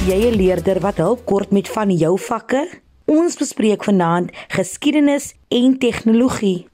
jy 'n leerder wat hulp kort met van jou vakke? Ons bespreek vanaand geskiedenis en tegnologie.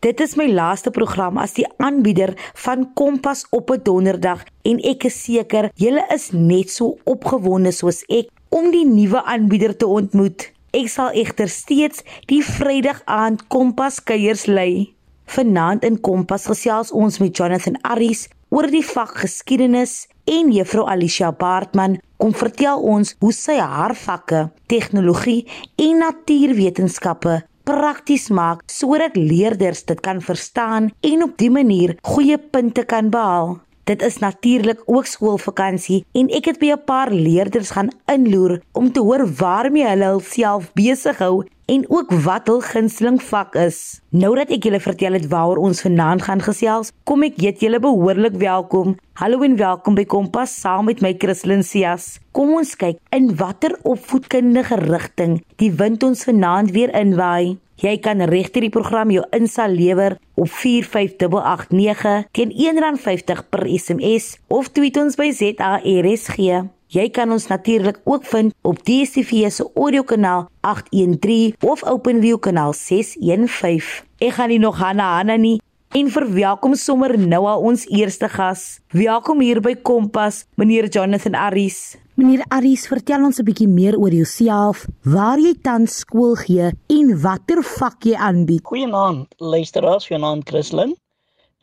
Dit is my laaste program as die aanbieder van Kompas op 'n donderdag en ek is seker julle is net so opgewonde soos ek om die nuwe aanbieder te ontmoet. Ek sal egter steeds die Vrydag aand Kompas kuiers lei. Vanaand in Kompas gesels ons met Jonathan Aries oor die vak geskiedenis en Juffrou Alicia Baartman kom vertel ons hoe sy haar vakke tegnologie en natuurwetenskappe prakties maak sodat leerders dit kan verstaan en op dië manier goeie punte kan behaal. Dit is natuurlik ook skoolvakansie en ek het by 'n paar leerders gaan inloer om te hoor waarmee hulle hulself besig hou en ook wat hul gunsteling vak is. Nou dat ek julle vertel het waaroor ons vanaand gaan gesels, kom ek heet julle behoorlik welkom. Hallo en welkom by Kompas saam met my Christlyn Cias. Kom ons kyk in watter opvoedkundige rigting die wind ons vanaand weer inwaai. Jy kan regter die program jou insal lewer op 45889 teen R1.50 per SMS of tweet ons by ZARSG. Jy kan ons natuurlik ook vind op DStv se audiokanaal 813 of OpenView kanaal 615. Ek gaan nie nog Hanna Hanna nie en verwelkom sommer nou al ons eerste gas. Welkom hier by Kompas, meneer Jonathan Aris. Meneer Aris, vertel ons 'n bietjie meer oor jouself, waar jy tans skool gee en watter vak jy aanbied. Goeienaand, luisteraars, is Christlyn.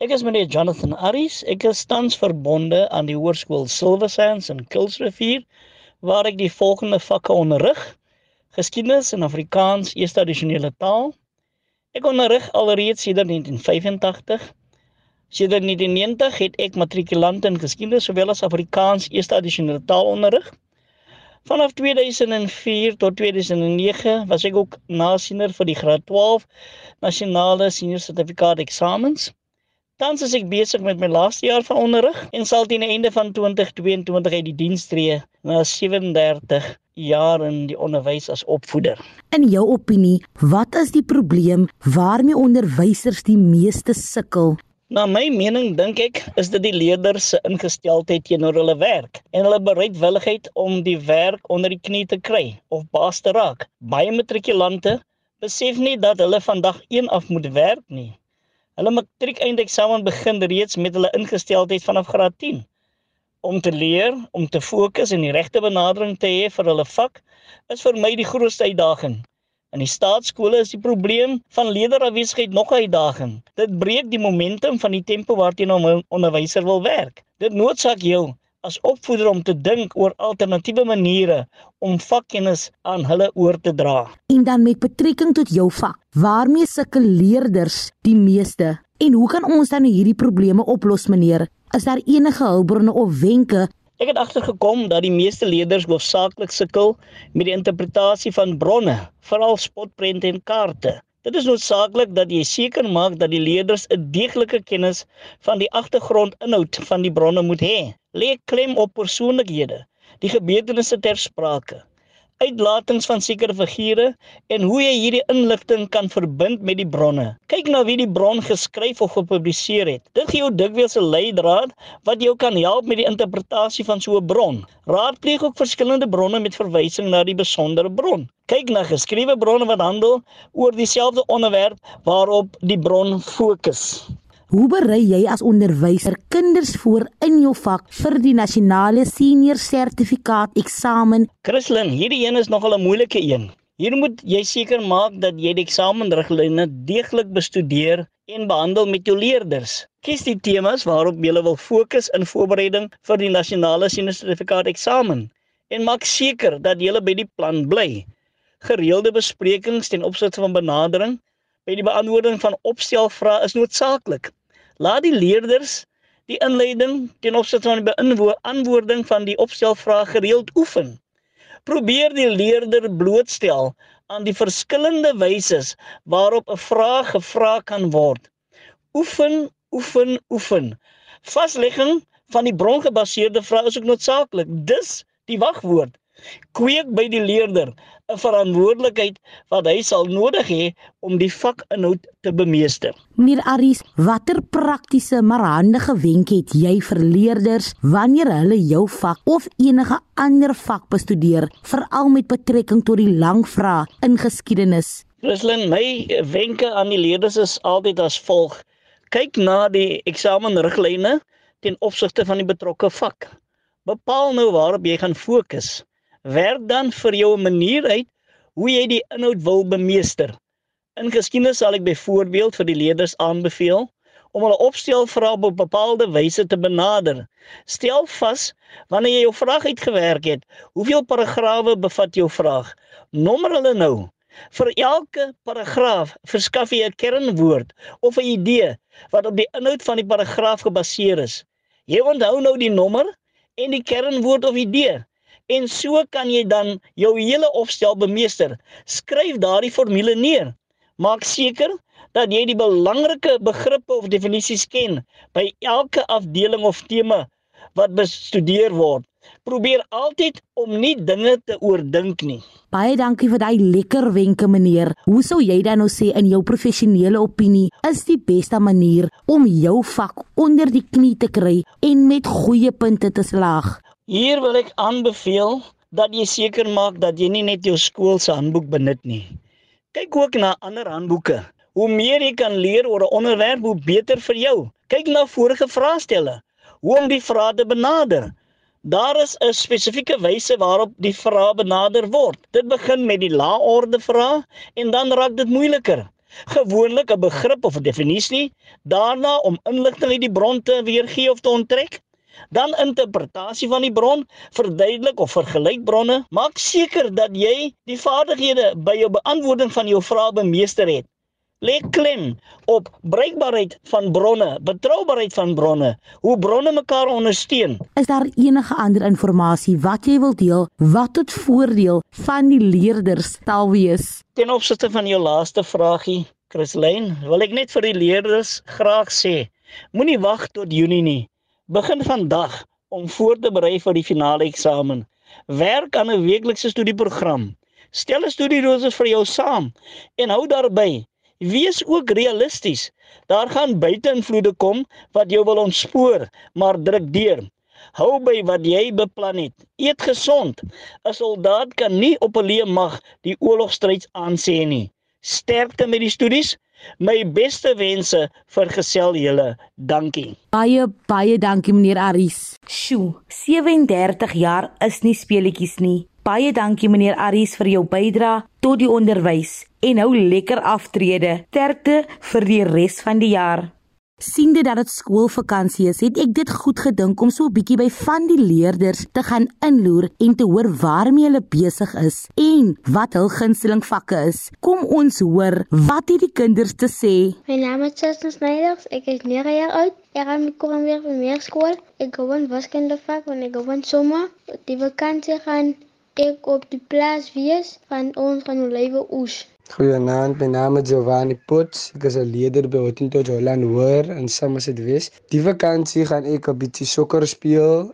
Ek is meneer Jonathan Aris. Ek is tans verbonde aan die Hoërskool Silversands in Kuilsrivier waar ek die volgende vakke onderrig: Geskiedenis en Afrikaans, eerste addisionele taal. Ek onderrig alreeds sedert 1985 Sedert 1990 het ek matrikulante in geskiedenis sowel as Afrikaans eerste addisionele taal onderrig. Vanaf 2004 tot 2009 was ek ook nasiener vir die graad 12 nasionale senior sertifikaat eksamens. Tans is ek besig met my laaste jaar van onderrig en sal teen die einde van 2022 uit die diens tree na 37 jaar in die onderwys as opvoeder. In jou opinie, wat is die probleem waarmee onderwysers die meeste sukkel Na my mening dink ek is dit die leerders se ingesteldheid teenoor hulle werk en hulle bereidwilligheid om die werk onder die knie te kry of baas te raak. Baie matrikulante besef nie dat hulle vandag een af moet werk nie. Hulle matriek eindeksamen begin reeds met hulle ingesteldheid vanaf graad 10 om te leer, om te fokus en die regte benadering te hê vir hulle vak is vir my die grootste uitdaging. In die staatskole is die probleem van leerderafwesigheid nog 'n uitdaging. Dit breek die momentum van die tempo waarteen 'n onderwyser wil werk. Dit noodsaak jou as opvoeder om te dink oor alternatiewe maniere om vakkennis aan hulle oor te dra. En dan met betrekking tot jou vak, waarmee sukkel leerders die meeste? En hoe kan ons dan hierdie probleme oplos, meneer? Is daar enige hulpbronne of wenke Ek het agtergekom dat die meeste leerders hoofsaaklik sukkel met die interpretasie van bronne, veral spotprente en kaarte. Dit is noodsaaklik dat jy seker maak dat die leerders 'n deeglike kennis van die agtergrondinhoud van die bronne moet hê. Lê klem op persoonlikhede, die gebeurtenisse ter sprake uitlatings van sekere figure en hoe jy hierdie inligting kan verbind met die bronne. Kyk na wie die bron geskryf of gepubliseer het. Dit gee jou dikwels 'n leidraad wat jou kan help met die interpretasie van so 'n bron. Raadpleeg ook verskillende bronne met verwysing na die besondere bron. Kyk na geskrewe bronne wat handel oor dieselfde onderwerp waarop die bron fokus. Hoe berei jy as onderwyser kinders voor in jou vak vir die nasionale senior sertifikaat eksamen? Christlyn, hierdie een is nogal 'n moeilike een. Hier moet jy seker maak dat jy die eksamenriglyne deeglik bestudeer en behandel met jou leerders. Kies die temas waarop jy wil fokus in voorbereiding vir die nasionale senior sertifikaat eksamen en maak seker dat jy by die plan bly. Gereelde besprekings ten opsigte van benadering by die beantwoording van opstelvrae is noodsaaklik. Laat die leerders die inleiding ten opsigte van die beantwoording van die opstelvrae gereeld oefen. Probeer die leerder blootstel aan die verskillende wyse waarop 'n vraag gevra kan word. Oefen, oefen, oefen. Vaslegging van die brongebaseerde vrae is ook noodsaaklik. Dis die wagwoord. Kweek by die leerder 'n verantwoordelikheid wat hy sal nodig hê om die vakinhoud te bemeester. Meneer Aries, watter praktiese maar handige wenke het jy vir leerders wanneer hulle jou vak of enige ander vak bestudeer, veral met betrekking tot die lang vrae in geskiedenis? Ruslan, my wenke aan die leerders is altyd as volg: kyk na die eksamenriglyne ten opsigte van die betrokke vak. Bepaal nou waarop jy gaan fokus. Werk dan vir jou 'n manier uit hoe jy die inhoud wil bemeester. In geskiedenis sal ek byvoorbeeld vir die leerders aanbeveel om hulle opstelvrae op 'n bepaalde wyse te benader. Stel vas wanneer jy jou vraag uitgewerk het, hoeveel paragrawe bevat jou vraag? Nommer hulle nou. Vir elke paragraaf verskaf jy 'n kernwoord of 'n idee wat op die inhoud van die paragraaf gebaseer is. Jy onthou nou die nommer en die kernwoord of idee. En so kan jy dan jou hele opstel bemeester. Skryf daardie formule neer. Maak seker dat jy die belangrike begrippe of definisies ken by elke afdeling of tema wat bestudeer word. Probeer altyd om nie dinge te oordink nie. Baie dankie vir daai lekker wenke meneer. Hoe sou jy dan nou sê in jou professionele opinie is die beste manier om jou vak onder die knie te kry en met goeie punte te slaag? Hier wil ek aanbeveel dat jy seker maak dat jy nie net jou skool se handboek benut nie. Kyk ook na ander handboeke. Hoe meer jy kan leer oor 'n onderwerp, hoe beter vir jou. Kyk na vorige vraestelle. Hoe om die vrae te benader. Daar is 'n spesifieke wyse waarop die vrae benader word. Dit begin met die laorde vrae en dan raak dit moeiliker. Gewoonlik 'n begrip of 'n definisie, daarna om inligting uit die bron te weergee of te onttrek, dan interpretasie van die bron, verduidelik of vergelyk bronne. Maak seker dat jy die vaardighede by jou beantwoording van jou vrae bemeester het lê klem op bruikbaarheid van bronne, betroubaarheid van bronne, hoe bronne mekaar ondersteun. Is daar enige ander inligting wat jy wil deel wat tot voordeel van die leerders sal wees? Ten opsigte van jou laaste vragie, Chrislyn, wil ek net vir die leerders graag sê, moenie wag tot Junie nie. Begin vandag om voor te berei vir die finale eksamen. Werk aan 'n weeklikse studieprogram. Stel 'n studieroos vir jou saam en hou daarby Wees ook realisties. Daar gaan buiteinvloede kom wat jou wil ontspoor, maar druk deur. Hou by wat jy beplan het. Eet gesond. 'n Soldaat kan nie op 'n leë mag die oorlogstryd aansê nie. Sterkte met die studies. My beste wense vir gesel julle. Dankie. Baie baie dankie meneer Aris. Sjoe, 37 jaar is nie speletjies nie. Baie dankie meneer Aris vir jou bydrae tot die onderwys en hou lekker aftrede. Sterkte vir die res van die jaar. Siende dat dit skoolvakansie is, het ek dit goed gedink om so 'n bietjie by van die leerders te gaan inloer en te hoor waarmee hulle besig is en wat hul gunsteling vakke is. Kom ons hoor wat het die kinders te sê. My naam is Justin Snyders. Ek is 9 jaar oud. Ek gaan kom weer by meer skool. Ek gaan wiskunde vak wanneer ek gaan somme. Die vakansie gaan ek op die plaas wees van ons van Olywe Oes. Goeienaand, my naam is Giovanni Potts. Ek is 'n leier by Hotel Holland Hoër in Somerset West. Die vakansie gaan ek 'n bietjie sokker speel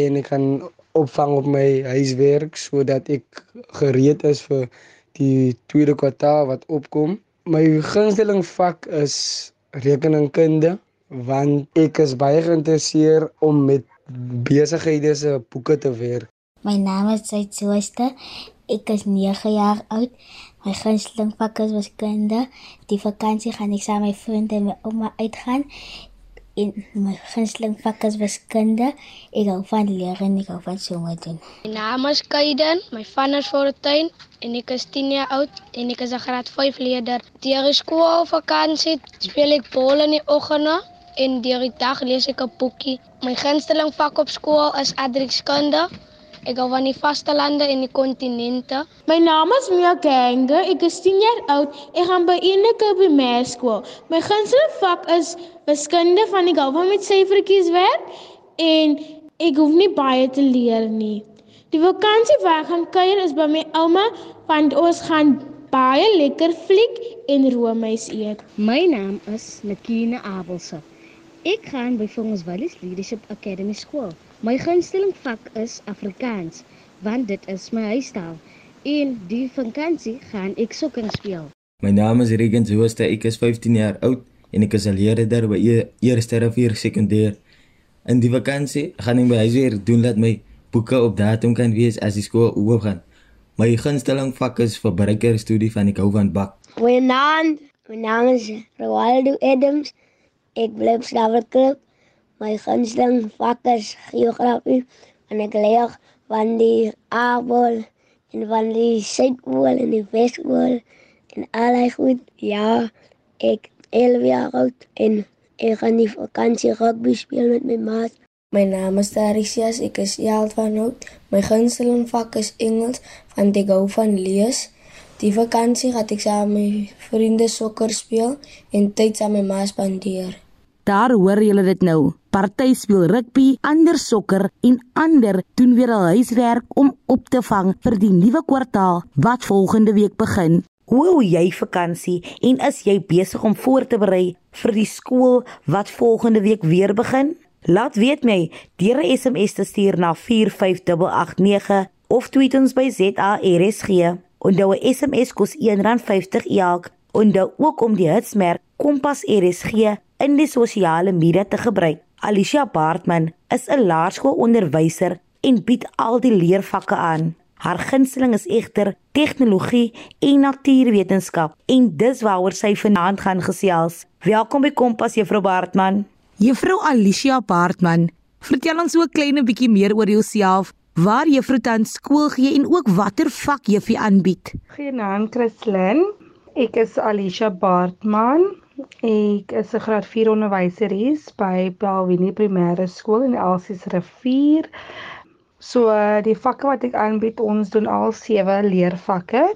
en ek gaan opvang op my huiswerk sodat ek gereed is vir die tweede kwartaal wat opkom. My gunsteling vak is rekeningkunde want ek is baie geïnteresseerd om met besighede se boeke te werk. My naam is Said Suster. Ek is 9 jaar oud. My gunsteling vak is wiskunde. Die vakansie gaan ek saam met my vriende en my ouma uitgaan. En my gunsteling vak is wiskunde. Ek hou van leer en ek hou van somme doen. My naam is Kaiden. My van is voor die tuin en ek is 10 jaar oud en ek is 'n graad 5 leerder. Deur die skoolvakansie speel ek bal in die oggende en deur die dag lees ek 'n boekie. My gunsteling vak op skool is adreskunde. Ek hou van die vastelande en die kontinente. My naam is Mia Gange. Ek is 10 jaar oud. Ek gaan by Enike Primêr Skool. My gunsteling vak is wiskunde van die gawe met syfertjies werk en ek hoef nie baie te leer nie. Die vakansie waar ek gaan kuier is by my ouma want ons gaan baie lekker fliek en roomys eet. My naam is Nakine Abelse. Ek gaan by Fongs Wallis Leadership Academy skool. My gunsteling vak is Afrikaans, want dit is my huistaal. En die vakansie gaan ek sokker speel. My naam is Regan Jooste. Ek is 15 jaar oud en ek is 'n leerder by e Eerste Rivier Sekondêr. In die vakansie gaan ek by huis weer doen dat my boeke op datum kan wees as die skool oop gaan. My gunsteling vak is verbruikerstudie van ek hou van bak. Goeienaand, my naam is Ronaldo Adams. Ek bly op Slawerklip. My gunsteling vak is geografie en ek leer van die aardbol en van die suidpool en die wespool en allerlei goed. Ja, ek 11 jaar oud en ek gaan die vakansie rugby speel met my maat. My naam is Tarisias, ek is 11 van oud. My gunsteling vak is Engels, want ek hou van lees. Die vakansie gaan ek saam met my vriende sokker speel en tyd saam met my ma spandeer. Daar hoor julle dit nou. Party speel rugby, ander sokker en ander doen weer al huiswerk om op te vang vir die nuwe kwartaal wat volgende week begin. Hoe hou jy vakansie en is jy besig om voor te berei vir die skool wat volgende week weer begin? Laat weet my deur 'n SMS te stuur na 45889 of tweet ons by ZARSG. Onthou 'n SMS kos R1.50 elk. Onthou ook om die hitsmerk Kompas RSG in die sosiale media te gebruik. Alicia Bartman is 'n laerskoolonderwyser en bied al die leervakke aan. Haar gunsteling is egter tegnologie en natuurwetenskap en dis waaroor sy vanaand gaan gesels. Welkom by Kompas Juffrou Bartman. Juffrou Alicia Bartman, vertel ons ook 'n klein bietjie meer oor jouself. Waar juffrou tans skool gee en ook watter vak juffie aanbied. Goeienaand Christlyn. Ek is Alicia Bartman. Ek is 'n graad 4 onderwyser hier by Belwinie Primêre Skool in Elsies Rivier. So die vakke wat ek aanbied, ons doen al sewe leervakke.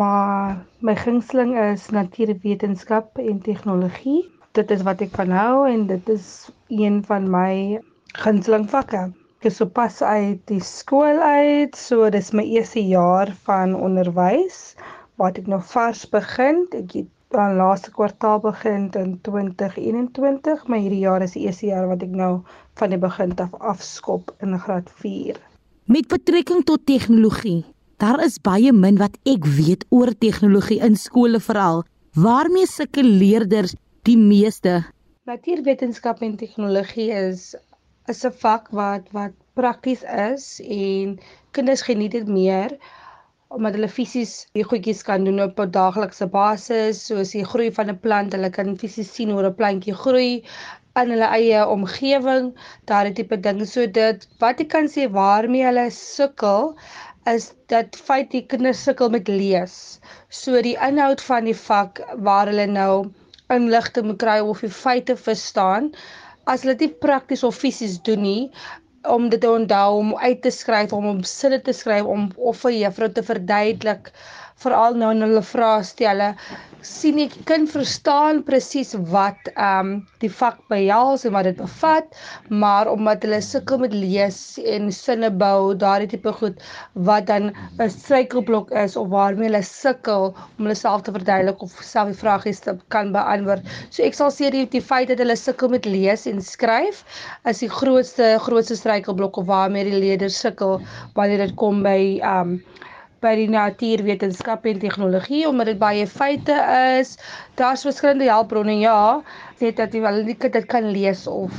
Maar my gunsteling is natuurwetenskap en tegnologie. Dit is wat ek van hou en dit is een van my gunsteling vakke. Ek is sopas uit die skool uit, so dis my eerste jaar van onderwys wat ek nog vars begin. Ek het aan laaste kwartaal begin in 2021, maar hierdie jaar is die eerste jaar wat ek nou van die begin af afskop in graad 4. Met betrekking tot tegnologie, daar is baie min wat ek weet oor tegnologie in skole veral. Waarmee sukkel leerders die meeste? Natuurwetenskap en tegnologie is is 'n vak wat wat prakties is en kinders geniet dit meer omdat hulle fisies die goedjies kan doen op 'n daaglikse basis, soos die groei van 'n plant, hulle kan fisies sien hoe 'n plantjie groei in hulle eie omgewing, daardie tipe dinge. So dit wat ek kan sê waarmee hulle sukkel is dat feit die kinders sukkel met lees. So die inhoud van die vak waar hulle nou inligting moet kry of die feite verstaan, as hulle dit prakties of fisies doen nie, om dit te onthou om uit te skryf om om sinne te skryf om of vir juffrou te verduidelik veral nou in hulle vrae stelle sien ek kind verstaan presies wat ehm um, die vak behels en wat dit bevat maar omdat hulle sukkel met lees en sinne bou daardie tipe goed wat dan 'n struikelblok is of waarmee hulle sukkel om hulle self te verduidelik of self die vragies te kan beantwoord. So ek sal sê die, die feit dat hulle sukkel met lees en skryf is die grootste grootste struikelblok of waarmee die leerders sukkel wanneer dit kom by ehm um, by die natuurwetenskap en tegnologie omdat dit baie feite is. Daar's verskillende hulpbronne, ja, net dat jy wel nie dit kan lees of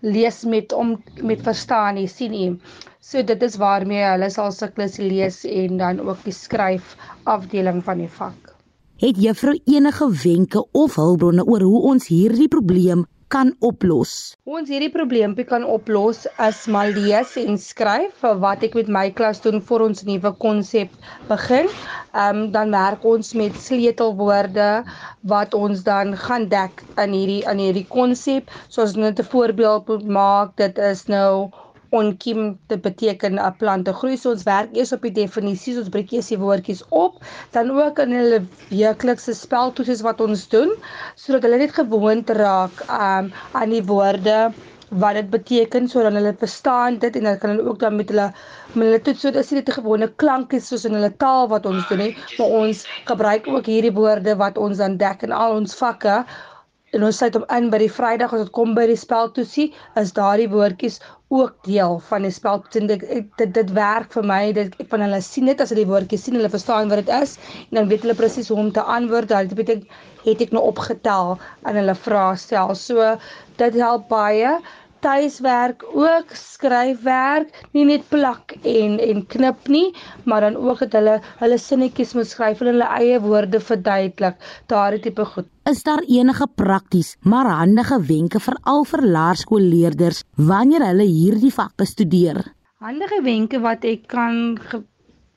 lees met om met verstaan nie, sien nie. So dit is waarmee hulle sal sukkel lees en dan ook die skryf afdeling van die vak. Het juffrou enige wenke of hulpbronne oor hoe ons hierdie probleem kan oplos. Ons hierdie probleempie kan oplos is maar lees en skryf wat ek met my klas doen vir ons nuwe konsep begin. Ehm um, dan werk ons met sleutelwoorde wat ons dan gaan dek in hierdie in hierdie konsep. Soos net 'n voorbeeld moet maak, dit is nou onkiem te beteken 'n plant te groei. So ons werk eers op die definisies, ons breek eers die woordjies op, dan ook in hulle weeklikse speltoetsies wat ons doen, sodat hulle net gewoond raak um, aan die woorde wat dit beteken sodat hulle verstaan dit en dan kan hulle ook dan met hulle met hulle toets. So dis nie net 'n gewone klankies soos in hulle taal wat ons doen nie maar ons gebruik ook hierdie woorde wat ons dan dek in al ons vakke en ons sit hom in by die Vrydag as dit kom by die speltoetsie, is daardie woordjies ook deel van die speltoetsie. Dit, dit dit werk vir my. Dit ek van hulle sien dit as hulle die woordjies sien, hulle verstaan wat dit is en dan weet hulle presies hoe om te antwoord. Dit beteken het ek nou opgetel en hulle vra stel. So dit help baie tuiswerk ook skryfwerk nie net plak en en knip nie maar dan ook dat hulle hulle sinnetjies moet skryf en hulle eie woorde verduidelik daardie tipe goed. Is daar enige prakties maar handige wenke vir al vir laerskoolleerders wanneer hulle hierdie vakke studeer? Handige wenke wat ek kan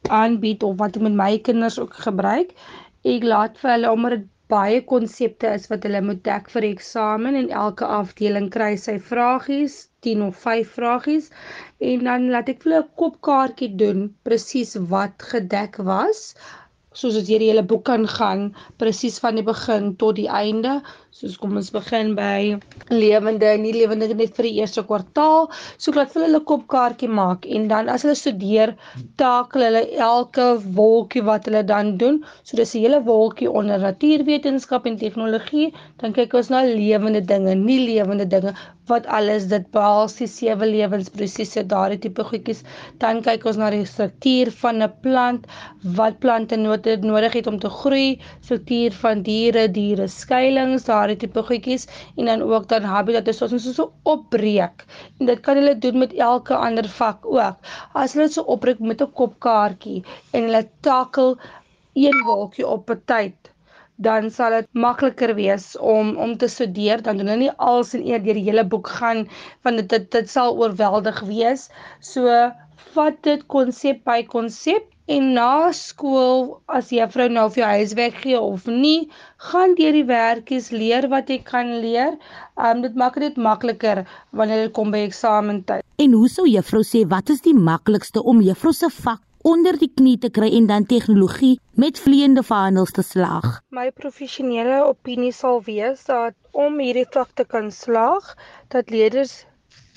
aanbied of wat ek met my kinders ook gebruik ek laat vir hulle omdat dit baie konsepte is wat hulle moet dek vir die eksamen en elke afdeling kry sy vragies, 10 of 5 vragies. En dan laat ek vir hulle 'n kopkaartjie doen presies wat gedek was soos as jy die hele boek kan gaan presies van die begin tot die einde soos kom ons begin by lewende en nie lewende net vir die eerste kwartaal. So laat hulle 'n kopkaartjie maak en dan as hulle studeer takel hulle elke wolkie wat hulle dan doen. So dis 'n hele wolkie onder natuurwetenskap en tegnologie. Dan kyk ons na lewende dinge nie lewende dinge wat alles dit behels die sewe lewensprosesse daardie tipe goedjies. Dan kyk ons na die struktuur van 'n plant wat plante nodig het om te groei struktuur van diere diere skuilings daar daardie tipe goedjies en dan ook dan habitat is ons so opbreek. En dit kan hulle doen met elke ander vak ook. As hulle so opbreek met 'n kopkaartjie en hulle takel een wolkie op 'n tyd dan sal dit makliker wees om om te studeer dan doen hulle nie als en eer deur die hele boek gaan want dit dit, dit sal oorweldig wees. So vat dit konsep by konsep En na skool as juffrou nou vir jou huiswerk gee of nie, gaan deur die werkies leer wat jy kan leer. Um dit maak dit makliker wanneer dit kom by eksamentyd. En hoe sou juffrou sê wat is die maklikste om juffrou se vak onder die knie te kry en dan tegnologie met vleiende vaandels te slaag? My professionele opinie sal wees dat om hierdie vak te kan slaag, dat leerders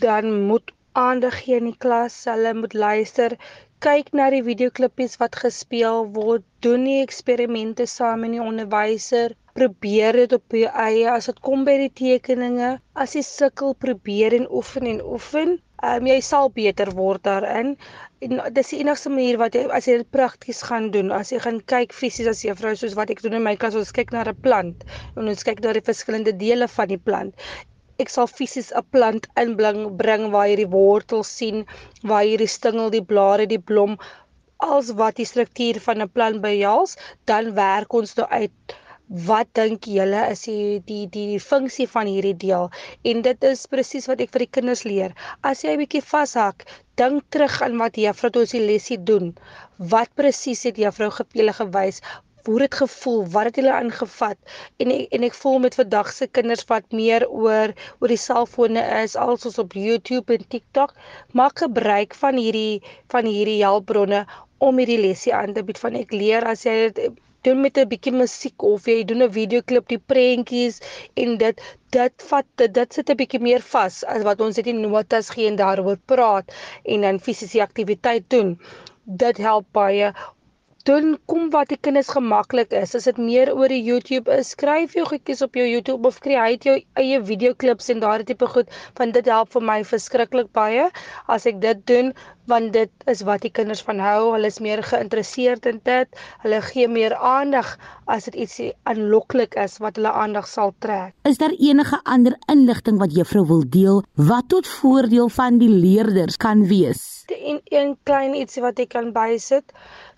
dan moet aandag gee in die klas, hulle moet luister, kyk na die videoklippies wat gespeel word, doen die eksperimente saam met die onderwyser, probeer dit op jou eie as dit kom by die tekeninge, as jy sukkel, probeer en oefen en oefen, um, jy sal beter word daarin. En dis die enigste manier wat jy as jy dit prakties gaan doen, as jy gaan kyk fisies as juffrou soos wat ek doen in my klas, ons kyk na 'n plant en ons kyk na die verskillende dele van die plant ek sal fisies 'n plant inbring bring waar jy die wortels sien, waar jy die stingel, die blare, die blom, als wat die struktuur van 'n plant behels, dan werk ons nou uit wat dink julle is die die die, funksie van hierdie deel en dit is presies wat ek vir die kinders leer. As jy 'n bietjie vashak, dink terug aan wat juffrou ons die lesie doen. Wat presies het juffrou gepele gewys? Hoe dit gevoel, wat het hulle aangevat? En ek, en ek voel met vandag se kinders wat meer oor oor die selfone is alsoos op YouTube en TikTok, maak gebruik van hierdie van hierdie hulpbronne om hierdie lesie aan te bied. Van ek leer as jy dit doen met 'n bietjie musiek of jy doen 'n videoklip die prentjies en dit dit vat dit, dit sit 'n bietjie meer vas as wat ons dit in notas gee en daaroor praat en dan fisiese aktiwiteit doen. Dit help baie doen kom wat die kinders gemaklik is. As dit meer oor die YouTube is, skryf jou goedjies op jou YouTube of skryf jou eie videoklips en daardie tipe goed, want dit help vir my verskriklik baie as ek dit doen, want dit is wat die kinders van hou. Hulle is meer geïnteresseerd in dit. Hulle gee meer aandag as dit iets aanloklik is wat hulle aandag sal trek. Is daar enige ander inligting wat juffrou wil deel wat tot voordeel van die leerders kan wees? En een klein ietsie wat ek kan bysit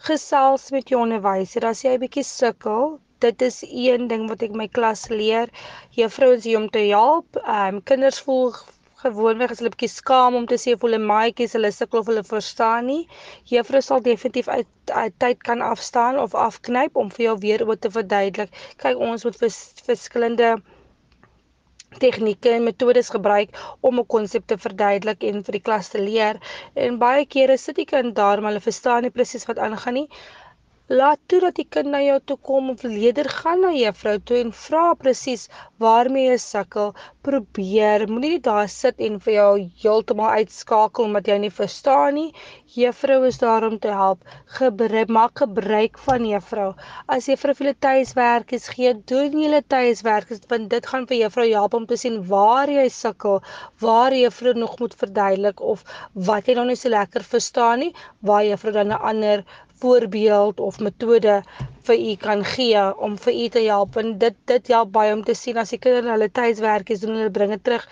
gesels met jou onderwyser as jy 'n bietjie sukkel. Dit is een ding wat ek my klas leer. Juffrou is hier om te help. Ehm um, kinders voel gewoonweg as hulle bietjie skaam om te sê of hulle maatjies hulle sukkel of hulle verstaan nie. Juffrou sal definitief uit, uit tyd kan afstaan of afknyp om vir jou weer oor te verduidelik. Kyk, ons moet vers, verskillende tegnieke en metodes gebruik om 'n konsep te verduidelik en vir die klas te leer. En baie kere sit die kind daar maar hulle verstaan nie presies wat aangaan nie. Laat toe dat die kind na jou toe kom of leerder gaan na juffrou toe en vra presies waarmee jy sukkel. Probeer, moenie daar sit en vir jou heeltemal uitskakel omdat jy nie verstaan nie. Juffrou is daar om te help. Gebruik maak gebruik van juffrou. As juffrou vir julle tuiswerk is gee, doen julle tuiswerk want dit gaan vir juffrou help om te sien waar jy sukkel, waar juffrou nog moet verduidelik of wat jy nog nie so lekker verstaan nie, waar juffrou dan 'n ander voorbeeld of metode vir u kan gee om vir u te help. En dit dit help baie om te sien as die kinders hulle tuiswerk is doen hulle bring dit terug.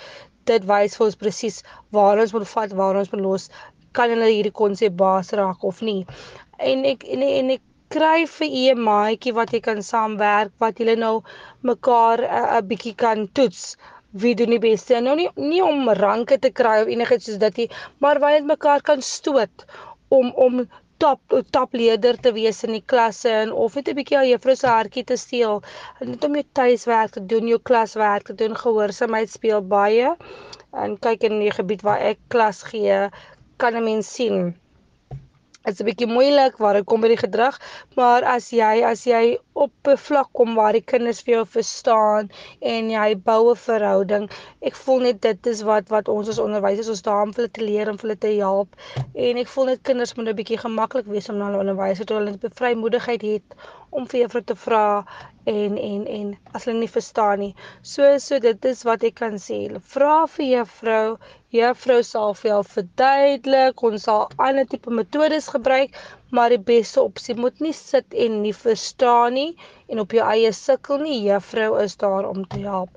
Dit wys vir ons presies waar ons moet vat waar ons moet los. Kan hulle hierdie konsep baas raak of nie? En ek en, en ek kry vir u 'n maatjie wat jy kan saamwerk wat julle nou mekaar 'n uh, bietjie kan toets. Wie doen die beste? Nou nie nie om ranke te kry of enigiets soos dit nie maar waar jy mekaar kan stoot om om top top leier te wees in die klasse en of net 'n bietjie al juffrou se hartjie te steel. Net om jou tuiswerk te doen, jou klaswerk te doen, gehoorsaamheid speel baie. En kyk in die gebied waar ek klas gee, kan 'n mens sien Dit's 'n bietjie moeilik waar dit kom by die gedrag, maar as jy as jy op 'n vlak kom waar die kinders vir jou verstaan en jy bou 'n verhouding, ek voel net dit is wat wat ons as onderwysers ons daar om vir hulle te leer en vir hulle te help. En ek voel net kinders moet 'n bietjie gemaklik wees om na hulle onderwysers toe hulle bevrymoedigheid het om vir juffrou te vra en en en as hulle nie verstaan nie. So so dit is wat ek kan sê. Vra vir juffrou Juffrou sal vir jou verduidelik, ons sal ander tipe metodes gebruik, maar die beste opsie moet nie sit en nie verstaan nie en op jou eie sukkel nie. Juffrou is daar om te help.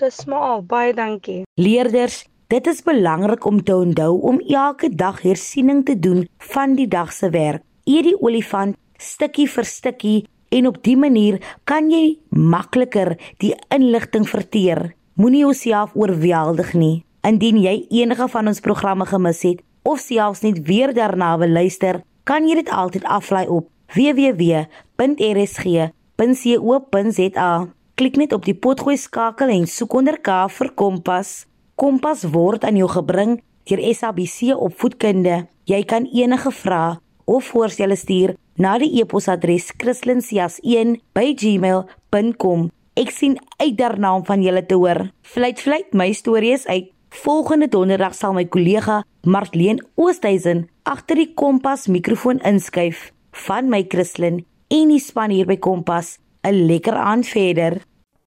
Dis maar baie dankie. Leerders, dit is belangrik om te onthou om elke dag hersiening te doen van die dag se werk. Eet die olifant stukkie vir stukkie en op dië manier kan jy makliker die inligting verteer. Moenie jouself oorweldig nie. Indien jy enige van ons programme gemis het of selfs net weer daarna wil luister, kan jy dit altyd aflaai op www.rsg.co.za. Klik net op die potgooi skakel en soek onder K vir Kompas. Kompas word aan jou gebring deur SABC Opvoedkunde. Jy kan enige vrae of voorstelle stuur na die e-posadres kristlyn.sias1@gmail.com. Ek sien uit daarna om van julle te hoor. Vlieg vlieg my stories uit Volgende donderdag sal my kollega Martleen Oosthuizen agter die Kompas mikrofoon inskuif van my Christlyn en die span hier by Kompas 'n lekker aand verder.